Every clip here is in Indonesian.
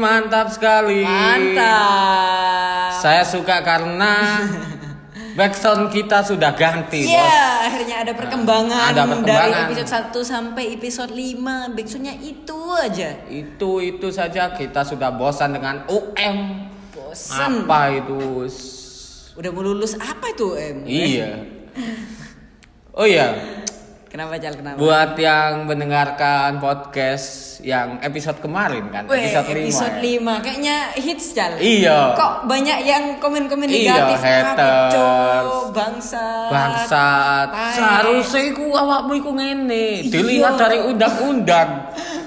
mantap sekali. Mantap. Saya suka karena backsound kita sudah ganti, Iya, Bos. akhirnya ada perkembangan, Ada perkembangan. dari episode 1 sampai episode 5. Backsoundnya itu aja. Itu itu saja kita sudah bosan dengan UM. Bosen. Apa itu? Udah mau lulus apa itu, Em? Iya. Oh iya, Kenapa Jal? Kenapa? buat yang mendengarkan podcast yang episode kemarin kan, Weh, episode 5. episode 5 kayaknya hits Jal. Iya. Kok banyak yang komen-komen Iya, negatif apa, haters. Cok, bangsa. Bangsat, Tai. seharusnya iku awakmu iku ngene, Iya. dilihat dari undang-undang.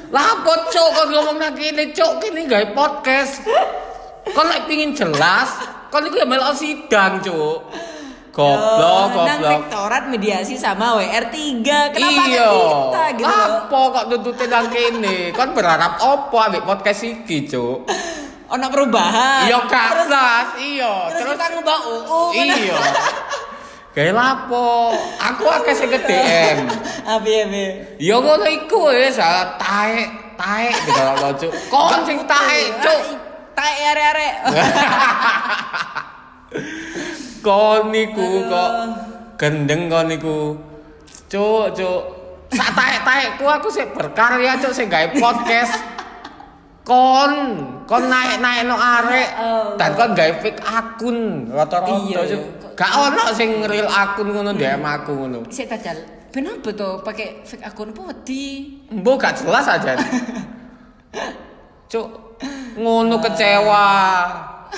Lapot cok kon ngomong nang kene cok kene gawe podcast. Lek pingin jelas, kon iku ya melok sidang cok. Goblok, Oh, Nang goblok. rektorat mediasi sama WR3. Kenapa iya. kita gitu loh? Lapo kok nuntutin nang kene? Kon berharap opo ambek podcast iki, cok? Ono perubahan. Iya Terus, kelas, iya. terus, Terus kita ngubah UU. kan? iya. Kayak lapo? Aku akeh sing DM. Apa ya, Be? Ya ngono iku wis, ah, taek, taek gitu lho, Cuk. Kon sing taek, Cuk. Taek arek-arek. Kon niku kok gendeng kon niku. Cuk, Cuk. Sak taek-taekku aku sih berkarya, Cuk, sing gawe podcast. Kon, kon naik-naik no arek Allah. dan kon gawe fake akun rata-rata Iya, Cuk. iya. Gak ono sing real akun ngono DM aku ngono. Saya tajal. Kenapa tuh pakai fake akun putih? Mbok gak jelas aja. Cuk, ngono kecewa.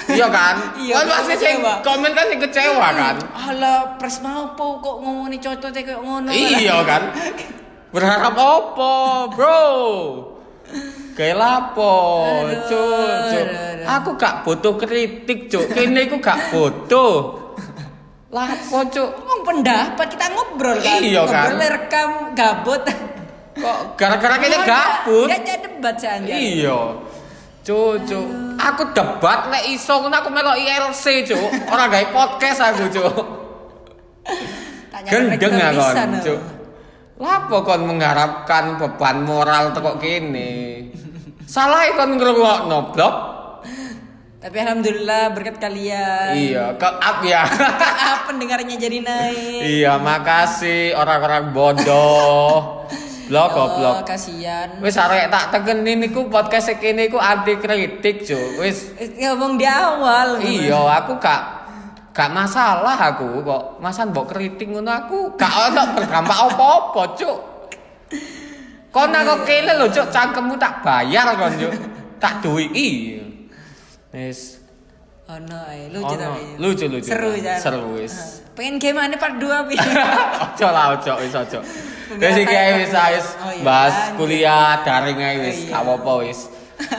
Iya kan? Iya, kan pasti sing komen kan sing kecewa kan? Alah, pres mau po kok ngomongin cocoknya kayak ngono. Iya kan? Berharap apa, Bro? Kayak lapo, cuk. Aku gak butuh kritik, cuk. Kene iku gak butuh. Lapo, cuk. Ngomong pendapat kita ngobrol kan. Iya, kan? Ngobrol rekam gabut. Kok gara-gara kene gabut? Ya jadi debat. Iya. Cuk. Aku debat lek iso ngono aku melok ILC, cuk. Ora gawe podcast aku, cuk. Gendeng oh. cuk. Lapo kon mengharapkan beban moral teko kene? Salah kon ngrungokno, blok. Tapi alhamdulillah berkat kalian. Iya, ke up ya. Ah, pendengarnya jadi naik. iya, makasih orang-orang bodoh. Blok Ya goblok. Allah, kasihan. Wis arek tak tegeni niku podcast kene iku anti kritik, cuk. Wis Ngomong di awal. Iya, aku gak gak masalah aku kok. Masa mbok kritik ngono aku gak ono berdampak apa-apa, Cuk. Kon aku kene lho, Cuk, cangkemmu tak bayar kon, Cuk. Tak duwi. Wis. Oh no, lucu Ono. tapi. Lucu, lucu. Seru ya. Seru, wis. Pengen game aneh part 2 pi. Ojo lah, ojo, wis ojo. Wis iki ae wis Oh, iya. bahas kuliah daring ae wis, Oh, iya. gak apa-apa wis.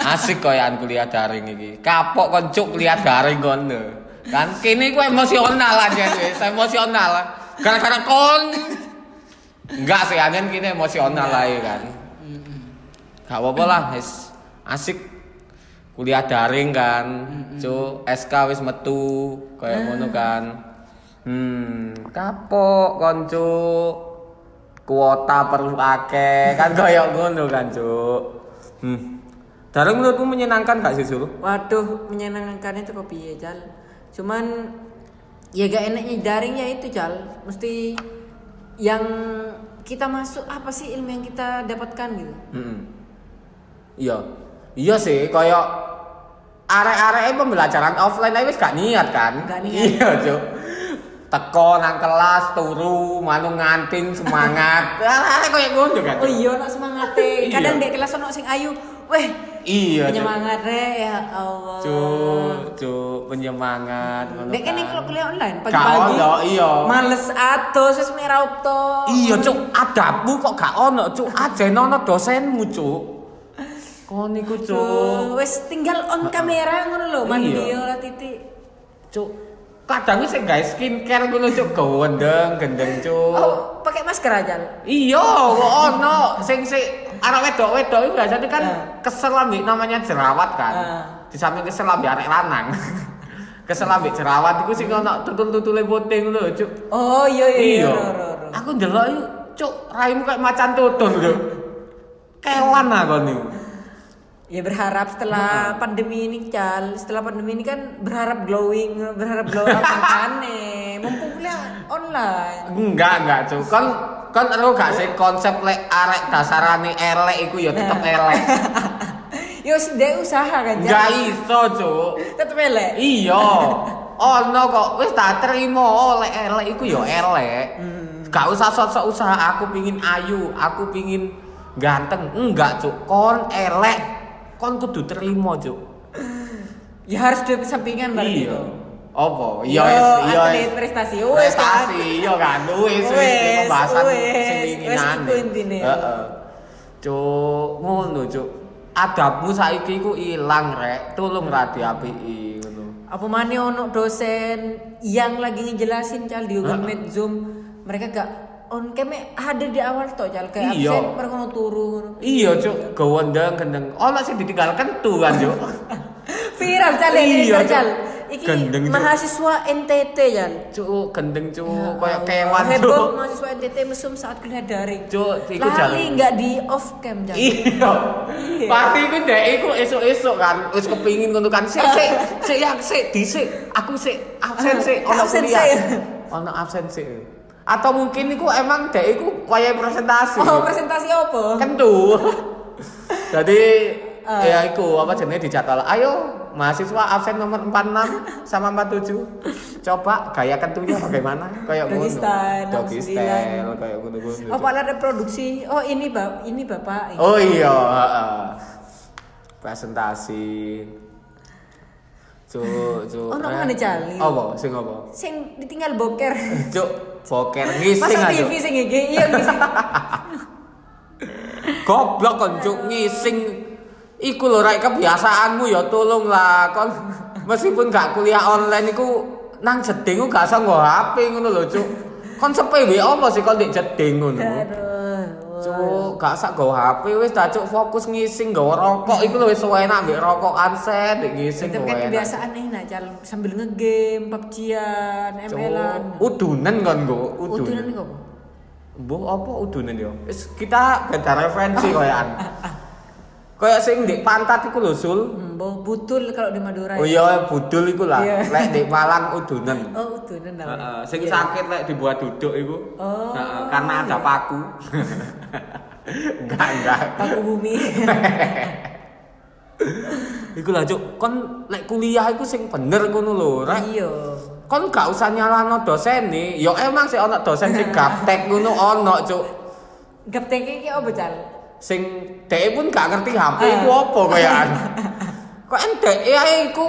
Asik koyan kuliah daring iki. Kapok kon cuk kuliah daring kon. Kan kene ku emosional aja wis, emosional. Gara-gara kon Enggak sih, anjen kini emosional ae kan. Gak apa-apa lah, wis asik kuliah daring kan. Cuk, SK wis metu kaya ngono kan. Hmm, kapok kon cuk. Kuota perlu akeh kan kaya ngono kan cuk. Hmm. Daring menurutmu menyenangkan gak sih Sul? Waduh, menyenangkan itu kopi ya, Jal. Cuman ya gak enaknya daring ya itu, Jal. Mesti yang kita masuk apa sih ilmu yang kita dapatkan gitu. Mm-mm. Iya. Iya sih, kaya arek-arek pembelajaran offline ae wis gak niat kan? Gak niat. Iya, Cuk. Teko nang kelas turu, manu nganting semangat. Arek koyo ngono kan. Oh iya, nak semangat deh. Iya. Kadang dek kelas ono sing ayu, weh, Iya, penyemangat deh ya Allah. Cuk, cuk, penyemangat. Dek kan kalau kuliah online Gak pagi-pagi. ono, iya. Males atus wis meraup to. Iya, Cuk, adabmu kok gak ono, Cuk. Ajen ono dosenmu, Cuk. Kon niku, Cuk. wis tinggal on kamera ngono lho, mandi Iya. ora titik. Cuk. Kadang wis gak skincare ngono, Cuk. Gendeng, gendeng, Cuk. Oh, pakai masker aja. Iya, ono sing sing arek wedok-wedok itu biasanya kan kesel ambek namanya jerawat kan. Di samping kesel ambek arek lanang. kesel ambek jerawat iku sing ono tutul-tutule putih ngono, Cuk. Oh iya iya. Iya. ro. Aku ndelok Cuk, raimu kayak macan tutul, Cuk. Kewan aku niku. Ya berharap setelah pandemi ini cal, setelah pandemi ini kan berharap glowing, berharap glow up makane. Mumpung kuliah online. Enggak, enggak, Cuk. Kon kon ero gak sih konsep lek arek dasarane elek iku ya tetep elek. Yo sih dia usaha kan. Enggak iso, Cuk. Tetep elek. Iya. Ono kok wis tak terima oleh elek iku ya elek. Gak usah sok-sok usaha aku pingin ayu, aku pingin ganteng. Enggak, Cuk. Kon elek. Kon kudu terima, Cuk. Ya harus dua sampingan berarti Iya. Yo, Iya, wis, iya. atlet wis. prestasi. Prestasi, iya kan. Wis, wis pembahasan sing inginane. intine. Heeh. Cuk, ngono, Cuk. Adabmu saiki iku ilang, Rek. Tolong ra diapiki ngono. Apa mana ono dosen yang lagi ngejelasin cal di Google Meet Zoom mereka gak on cam hadir di awal toh cal kayak Iya. absen mereka ono turun Iya, Cuk. Gawendeng gendeng. Ono sing ditinggalkan tuh kan, Cuk. viral cal ya Iya, iya, cal iki mahasiswa NTT cal Cuk, gendeng, Cuk. Ya Kayak kewan, heboh Cuk. mahasiswa NTT mesum saat kuliah daring Cuk, iku lali jalan. nggak di off cam cal Iya. Pasti iku dek iku esuk-esuk kan wis kepingin ngono kan. Sik sik sik yang sik dhisik. Aku sik absen sik ono kuliah. Ono absen sik. Atau mungkin iku emang dek iku wayahe presentasi. oh presentasi apa Kentu. Jadi Ah. ya iku apa jenenge dijadwal. Ayo mahasiswa absen nomor 46 sama 47. Coba gaya kentunya bagaimana? Kayak style, Doggy 69. style kayak ngono-ngono. oh pada reproduksi oh ini bap ini bapak Oh iya, heeh. Presentasi. Cuk, cuk. Oh, eh. nama mana Cali? Apa? Sing apa? sing ditinggal boker Cuk, boker ngising masa aja. TV sing iki iya ngising Goblok kon cuk ngising. Iku lho rek kebiasaanmu ya tolong lah kon meskipun gak kuliah online iku nang jeding gak usah nggo HP ngono lho cuk. Kon sepe apa sih kon ndek jeding ngono? Cuk, gak sak nggo HP wis dah cuk fokus ngising nggawa rokok iku lho wis enak mbek rokokan set ndek ngising Tapi kan kebiasaan nih nah cal sambil ngegame, PUBG-an, ML-an. Cuk, Udunan kan nggo, Utunan udunan. kok. Mbah apa udunan yo? Wis kita beda referensi koyokan. Kayak sing ndek pantat iku lho Sul. Mbah butul kalau di Madura. Oh ya. iya budul iku lah. Iya. Lek ndek Malang udunan. Oh, namanya. Heeh, sing Iya. sakit lek dibuat duduk iku. Oh. Heeh, karena ada paku. enggak, enggak. Paku bumi. Iku lah cuk, kon lek kuliah iku sing bener ngono lho, rek. Iya. Kon gak usah nyalano dosen nih. Yo emang sih ono dosen sing gaptek ngono ono cuk. Gaptek iki apa cal? Sing dhek pun gak ngerti HP Ah. iku apa koyokan. Kok endek ae iku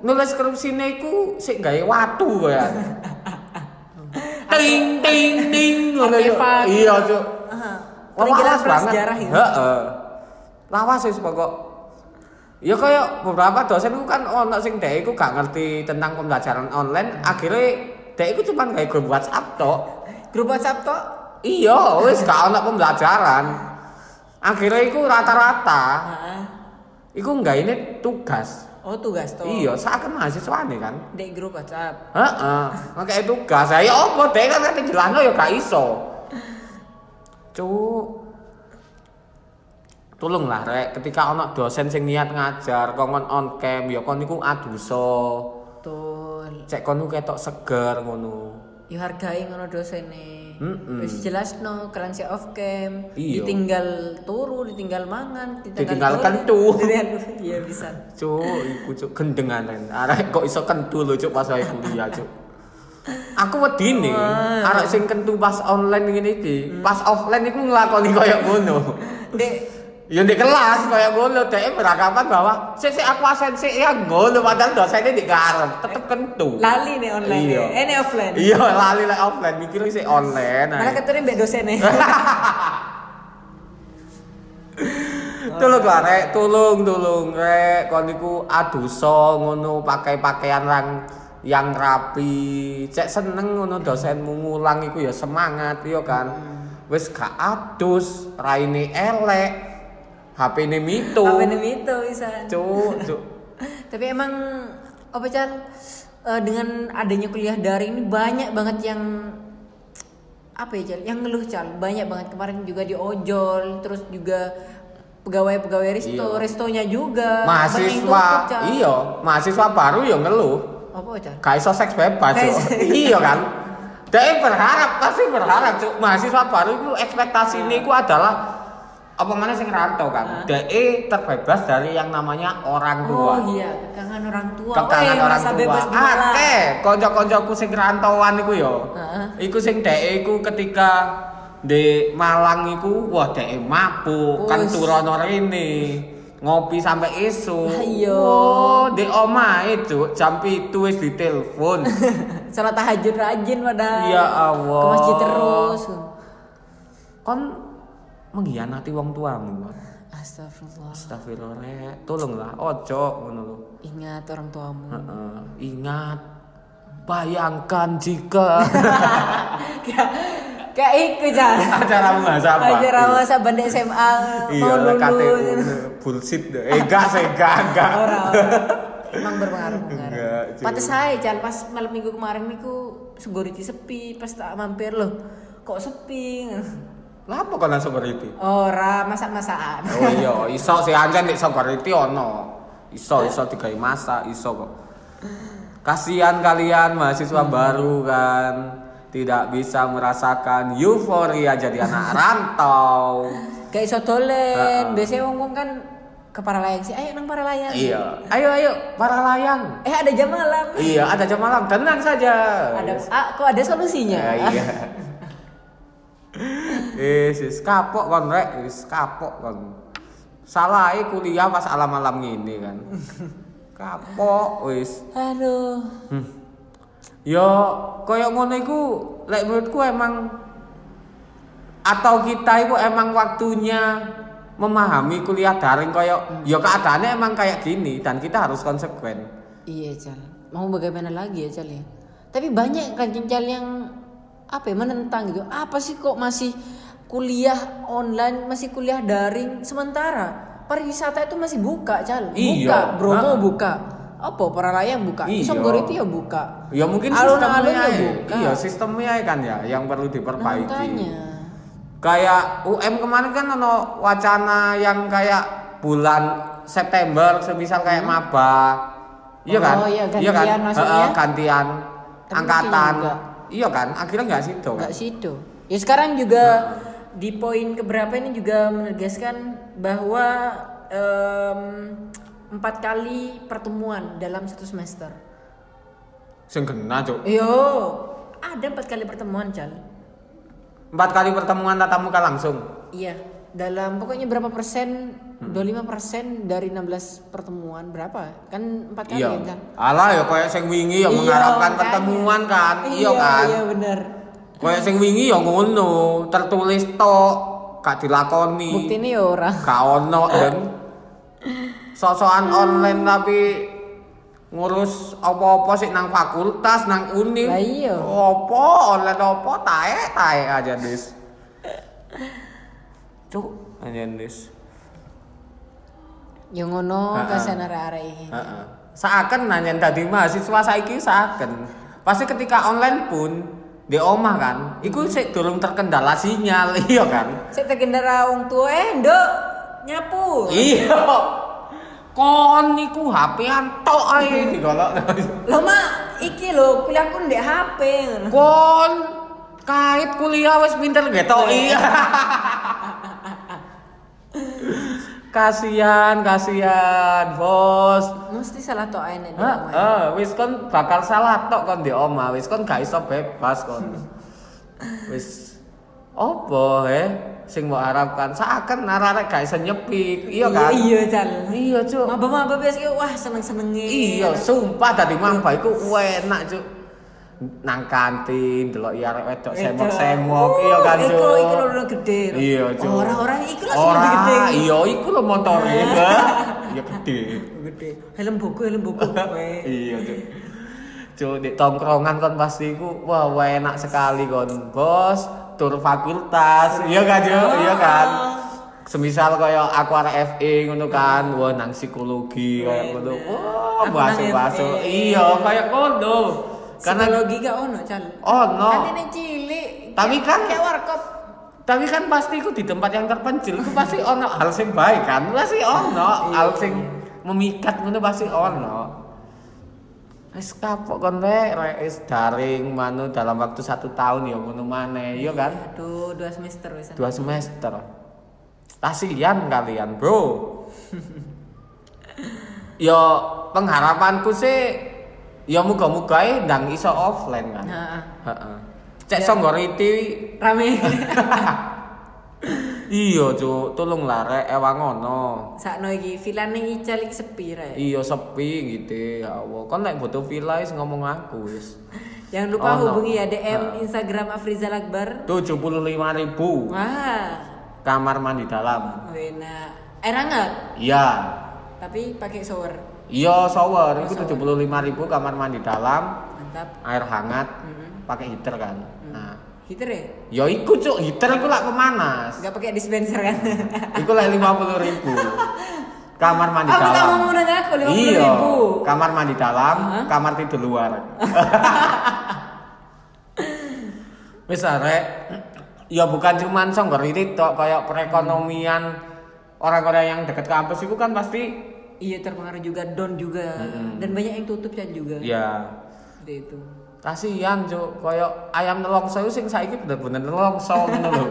nulis skripsine iku sik gawe watu koyokan. ting ting ting ngono. Iya cuk. Wah, lawas banget. prasejarah ya. Heeh. Lawas wis pokok. Ya kayak beberapa dosen ku kan ono sing dhek iku gak ngerti tentang pembelajaran online, akhirnya dhek iku cuma gawe grup WhatsApp tok. Grup WhatsApp tok. Iya, wis gak ono pembelajaran. Akhirnya iku rata-rata Heeh. iku enggak ini tugas. Oh, tugas tok. Iya, seakan mahasiswa nih kan. Di grup WhatsApp. Heeh, makanya tugas. Ya apa dhek kan kan jelano ya gak iso. Cuk. Tolonglah rek, ketika ono dosen sing niat ngajar kongon on cam ya kon niku aduso. Betul. Cek kon ketok seger ngono. Hargai ngono dosene. Mm-mm. Wis jelas no kalian si off cam, Iya. ditinggal turu, ditinggal mangan, Ditinggal turun, kentu. ditinggal- Iya bisa. Cuk, iku cuk gendenganan. Arek kok iso kentu lho cuk pas wae kuliah cuk. Aku wedine Wah. arek sing kentu pas online ngene iki, pas offline iku nglakoni koyo ngono. Dek, Ya di kelas kayak ngono dhek beranggapan bahwa sik sik aku asen sik ya ngono padahal dosennya di garep tetep kentu. lali nih online. Iya. Eh, ini offline. Iya, lali lek offline mikir sik online. Malah ae. ketemu mbak dosennya. Tolong lah rek, tolong tolong rek kon niku aduso ngono pakai pakaian yang yang rapi. Cek seneng ngono dosenmu ngulang iku ya semangat yo kan. Wis gak adus, raine elek. HP-ne mitu. Apa nih itu bisa. Cuk, cuk. Tapi emang apa Cal? Eh, dengan adanya kuliah daring ini banyak banget yang apa ya Cal? Yang ngeluh Cal. Banyak banget kemarin juga di ojol, terus juga pegawai-pegawai resto, Iya. restonya juga. yang mahasiswa iya mahasiswa baru ya ngeluh Apa, Cal? gak iso seks bebas iya kan dia berharap pasti berharap Cuk. mahasiswa baru itu ekspektasi ini adalah apa mana sing rantau kan dia terbebas dari yang namanya orang tua Oh iya, kekangan orang tua. kekangan Weh, orang tua akeh kanca-kancaku sing rantauan iku yo Heeh. iku sing dhek iku ketika di Malang iku wah dhek mabuk kan turono rene ngopi sampai isu iya. oh di omahe Cuk. jam 7 wis ditelepon Salat tahajud rajin padahal. Ya Allah. Ke masjid terus. kon mengkhianati wong tuamu Astagfirullah. Astagfirullah rek tolonglah ojo ngono lho Ingat orang tuamu. Heeh. ingat bayangkan jika Kayak iku Cal. acara bahasa apa Acara masa banda SMA iya lulus. bullshit eh enggak enggak Orang, orang. Emang berpengaruh pengaruh. Pantes saya pas malam minggu kemarin niku segoriti sepi pas tak mampir loh. Kok sepi? Lah apa kan langsung beriti Ora masak-masakan. oh iya iso sih anjen nek beriti ono iso iso digawe masak iso kok kasihan kalian mahasiswa baru kan tidak bisa merasakan euforia jadi anak rantau Kayak iso dolen. Heeh. Biasanya wong-wong kan ke Paralayang sih. Ayo nang Paralayang. iya ayo ayo para layang Eh ada jam malam. iya ada jam malam tenang saja Ada ah, kok ada solusinya? Ya, iya. Wis wis kapok kon rek, wis kapok kon. Salahe kuliah pas alam-alam ngene kan. Kapok wis. Aduh. Hmm. Yo koyo ngono iku lek menurutku emang atau kita itu emang waktunya memahami kuliah daring koyo yo keadaannya emang kayak gini dan kita harus konsekuen. Iya Cal. Mau bagaimana lagi ya Cal ya? Tapi banyak kan Cal yang apa ya menentang gitu. Apa sih kok masih kuliah online, masih kuliah daring sementara pariwisata itu masih buka Cal. Buka, Iya. Bromo Ah. buka. Apa Paralayang buka? Iya. Isonggor itu ya buka. Ya mungkin Alun-alun sistemnya ya ya. buka. Iya, sistemnya kan ya yang perlu Nah, diperbaiki. makanya. kayak UM kemarin kan ono wacana yang kayak bulan September semisal kayak maba. Iya kan? Oh, iya, kan? gantian masuknya. Heeh, gantian Tapi angkatan. Iya kan? Akhirnya nggak situ kan? Enggak situ. Ya sekarang juga di poin keberapa ini juga menegaskan bahwa em, empat kali pertemuan dalam satu semester. Sing kena, Cuk. Yo, ada empat kali pertemuan, Cal. Empat kali pertemuan tatap muka langsung. Iya, dalam pokoknya berapa persen? Hmm. 25 persen dari 16 pertemuan berapa? Kan empat kali Iya. kan? Alah ya kayak sing wingi ya Iya, mengharapkan makanya. pertemuan kan. Iya kan? Iya benar. Kayak sing wingi ya ngono, tertulis tok, gak dilakoni. Bukti ini ya orang. Gak ono dan sosokan online tapi ngurus apa-apa sih nang fakultas nang univ Lah iya. apa online apa tae tae aja dis cuk aja dis Yang ngono Ha-ha. kasihan arek-arek iki. Heeh. seakan nanya tadi mahasiswa saiki seakan pasti ketika online pun di omah kan iku sih durung terkendala sinyal iya kan? Saya terkendara wong tua eh, Nduk, nyapu. iya. Kon niku HP-an tok ae digolok. Lo mak, iki lo kuliahku ndek HP. kon kait kuliah wis pinter getok iya kasihan kasihan bos Mesti salah tok ae nek. Heeh, wis kon bakal salah tok kon di omah, wis kon gak iso bebas kon. wis opo he sing mau harapkan seakan arek gak iso nyepi, iya kan? Iya, Cal. Iya, Cuk. Maba-maba biasa wah seneng-senenge. Iya, sumpah dadi mamba iku enak, Cuk. Nang kantin delok ya arek wedok semok-semok, iya kan, Cuk. Iku iku lho gede. lho. Iya, Cuk. Orang-orang iku Ora, lebih gede. Iya, iku lho motore. Iya gede. Gede. Helm buku, helm buku. iya cuk cuk di tongkrongan kan pasti ku wah wah enak sekali kon bos tur fakultas iya kan cuk iya kan semisal kaya aku arek FE ngono kan wah nang psikologi kayak ngono wah masuk FE. iya kayak ngono karena Psikologi gak ono, Cal. oh no Kan ini cilik. Tapi kan- kayak warkop. Tapi kan pasti iku di tempat yang terpencil iku pasti ono hal sing baik kan. Pasti ono hal sing memikat ngono pasti ono. Wis kapok kon rek, wis daring manu dalam waktu satu tahun ya ngono maneh, yo kan? Aduh, dua semester wis. Dua semester. Kasihan kalian, Bro. yo pengharapanku sih ya muga-muga e ndang iso offline kan. Heeh. Heeh. Cek Songgoriti Rame. iya cuk, tolong lah rek ewang ngono. Sakno iki villa ning Ical iki sepi rek. Iya sepi gitu ya Allah. Kon nek butuh villa wis ngomong aku wis. Jangan lupa Oh, no. hubungi ya DM Instagram Afrizal Akbar. 75.000 Wah, kamar mandi dalam. enak. Air hangat, Iya. tapi pakai shower. Iya shower, itu 75.000 kamar mandi dalam, Mantap. air hangat, Mm-mm. pakai heater kan. Nah, Heater ya? yo iku cuk, heater iku lak pemanas. Enggak pakai dispenser kan? Iku lek 50.000. Kamar mandi tak dalam. mau ngundang aku 50 Iya, ribu. kamar mandi dalam, Hah? kamar tidur luar. Wis arek, ya bukan cuman Songgor ini tok kayak perekonomian orang-orang yang dekat kampus itu kan pasti Iya terpengaruh juga, down juga, dan banyak yang tutup kan juga. ya Seperti itu. kasihan cuk kayak ayam nelongso sing saiki bener-bener nelongso ngono lho.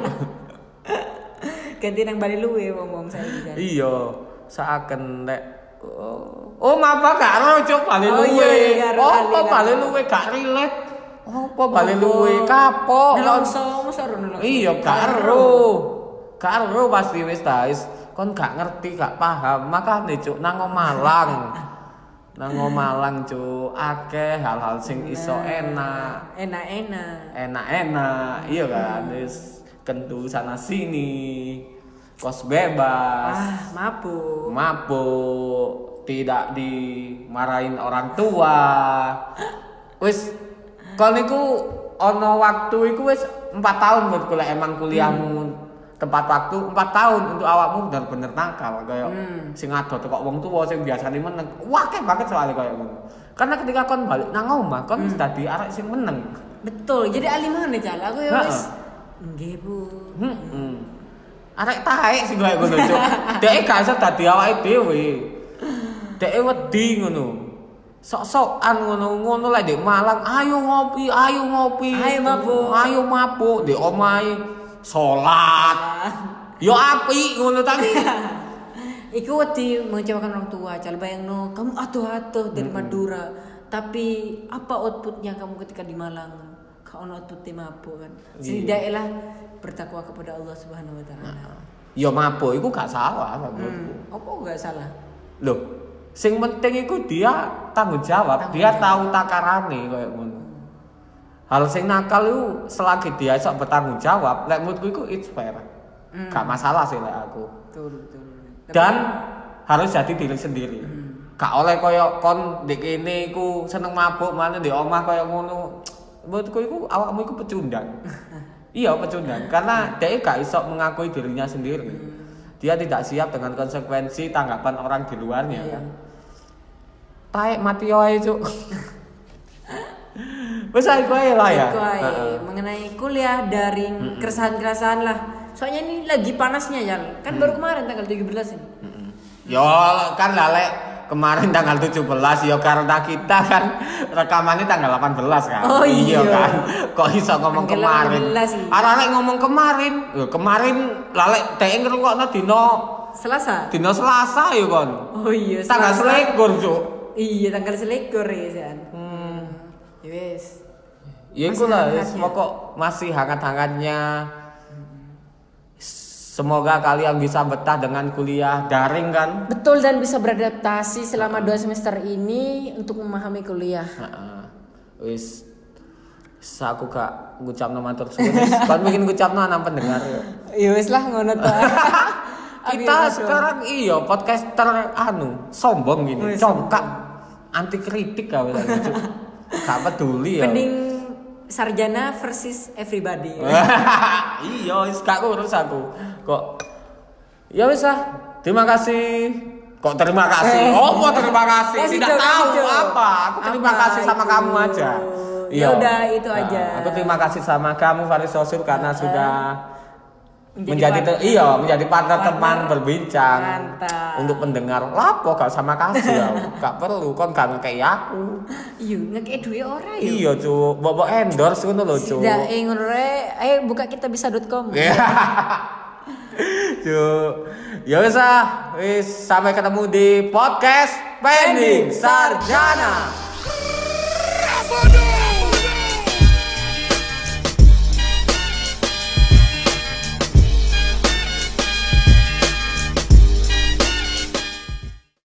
Ganti nang bali luwe wong-wong saya kan. Iya, seakan nek oh, oh mapa gak ro cuk bali Oh, luwe. iya, iya, ro, Apa ali, bali luwe gak relate? Apa bali luwe kapok? Nelongso, ro nelongso. Iya. Gak ero pasti wis ta kon gak ngerti, gak paham. Makane cuk nang Malang. nang Malang cuk akeh hal-hal sing iso enak. Enak-enak. Enak-enak, iya kan wis kentu sana sini. Kos bebas. Ah, mabuk. Mabuk, tidak dimarahin orang tua. Wis kon iku ana waktu iku wis 4 tahun buat kuliah emang kuliahmu tempat waktu 4 tahun untuk awakmu bener-bener nakal kayak sing ado teko wong tua sing biasane meneng. Wakeh banget soalnya kayak ngono. Karena ketika kon balik nang omah kon wis dadi arek sing meneng. Betul. Jadi ali mana Cal? Aku ya Heeh. wis nggih, Bu. Hmm. Arek taek sing koyo ngono, Cuk. Dek gak iso dadi awake dhewe. Dek wedi ngono. Sok-sokan ngono, ngono lek di Malang, ayo ngopi, ayo ngopi. Ayo mabuk. Ayo mabuk di omahe salat. Yo api ngono tapi Iku wedi mengecewakan orang tua. Cal bayangno, kamu atuh-atuh dari Madura. Tapi apa outputnya kamu ketika di Malang? Kau ono outputnya mabuk kan. Setidaknya bertakwa kepada Allah Subhanahu wa taala. yo mabuk iku gak salah menurutku. Hmm. Apa enggak salah? Loh, sing penting iku dia tanggung jawab, dia tahu takarane kayak ngono. Hal sing nakal itu selagi dia sok bertanggung jawab, lek menurutku iku it's fair. Gak masalah sih lek aku. Betul, betul. Tapi- Dan harus jadi diri sendiri. Gak oleh koyo kon di kene iku seneng mabuk mana di omah koyo ngono. Menurutku iku awakmu iku pecundang. iya pecundang karena dia gak iso mengakui dirinya sendiri. Dia tidak siap dengan konsekuensi tanggapan orang di luarnya Iya. kan. Taek mati wae cuk. Kowe lah ya. Aja. Heeh. mengenai kuliah daring keresahan-keresahan lah. Soalnya ini lagi panasnya ya. Kan baru kemarin tanggal 17 ini. Mm-mm. Yo kan lalek kemarin tanggal 17 yo karena kita kan rekamannya tanggal 18 kan. Oh, iya. kan. Kok iso ngomong Tanggal kemarin? 18 sih. Arek ngomong kemarin. Yo kemarin lalek dhek ngrungokno dino Selasa. dino Selasa yo kon. Oh iya, Tanggal Selasa. selikur cuk. Iya, tanggal selikur ya, San. Hmm. Ya wes. Ya iku lah, wis pokok masih hangat-hangatnya. Semoga kalian bisa betah dengan kuliah daring kan. Betul dan bisa beradaptasi selama dua semester ini untuk memahami kuliah. Wis wis aku gak ngucapno matur suwun. wis. Kon bikin ngucapno nang pendengar ya. Ya wes lah ngono tuh. Kita sekarang iya podcaster anu sombong gini, Wis, congkak anti kritik kau Gak peduli ya. Mending sarjana versus everybody. iya, wis gak urus aku. Kok Ya wis lah. Terima kasih. Kok terima kasih? Eh. Oh, kok terima kasih? Kasih Tidak dong, tahu dong. apa. Aku terima Apa kasih sama itu? kamu aja. Iya. Ya udah, itu Nah, aja. Aku terima kasih sama kamu Faris Sosul karena sudah menjadi partner. te- iya menjadi partner, Partner. teman berbincang Mantap. untuk pendengar lapo gak sama kasih ya gak perlu kon gak kayak aku Iya, ngekek duit ora ya. iya cu bobok endorse ngono lho cu Tidak, eh ngono re, ayo buka kita bisa.com. Iya. cu ya wis ah wis sampai ketemu di podcast pending sarjana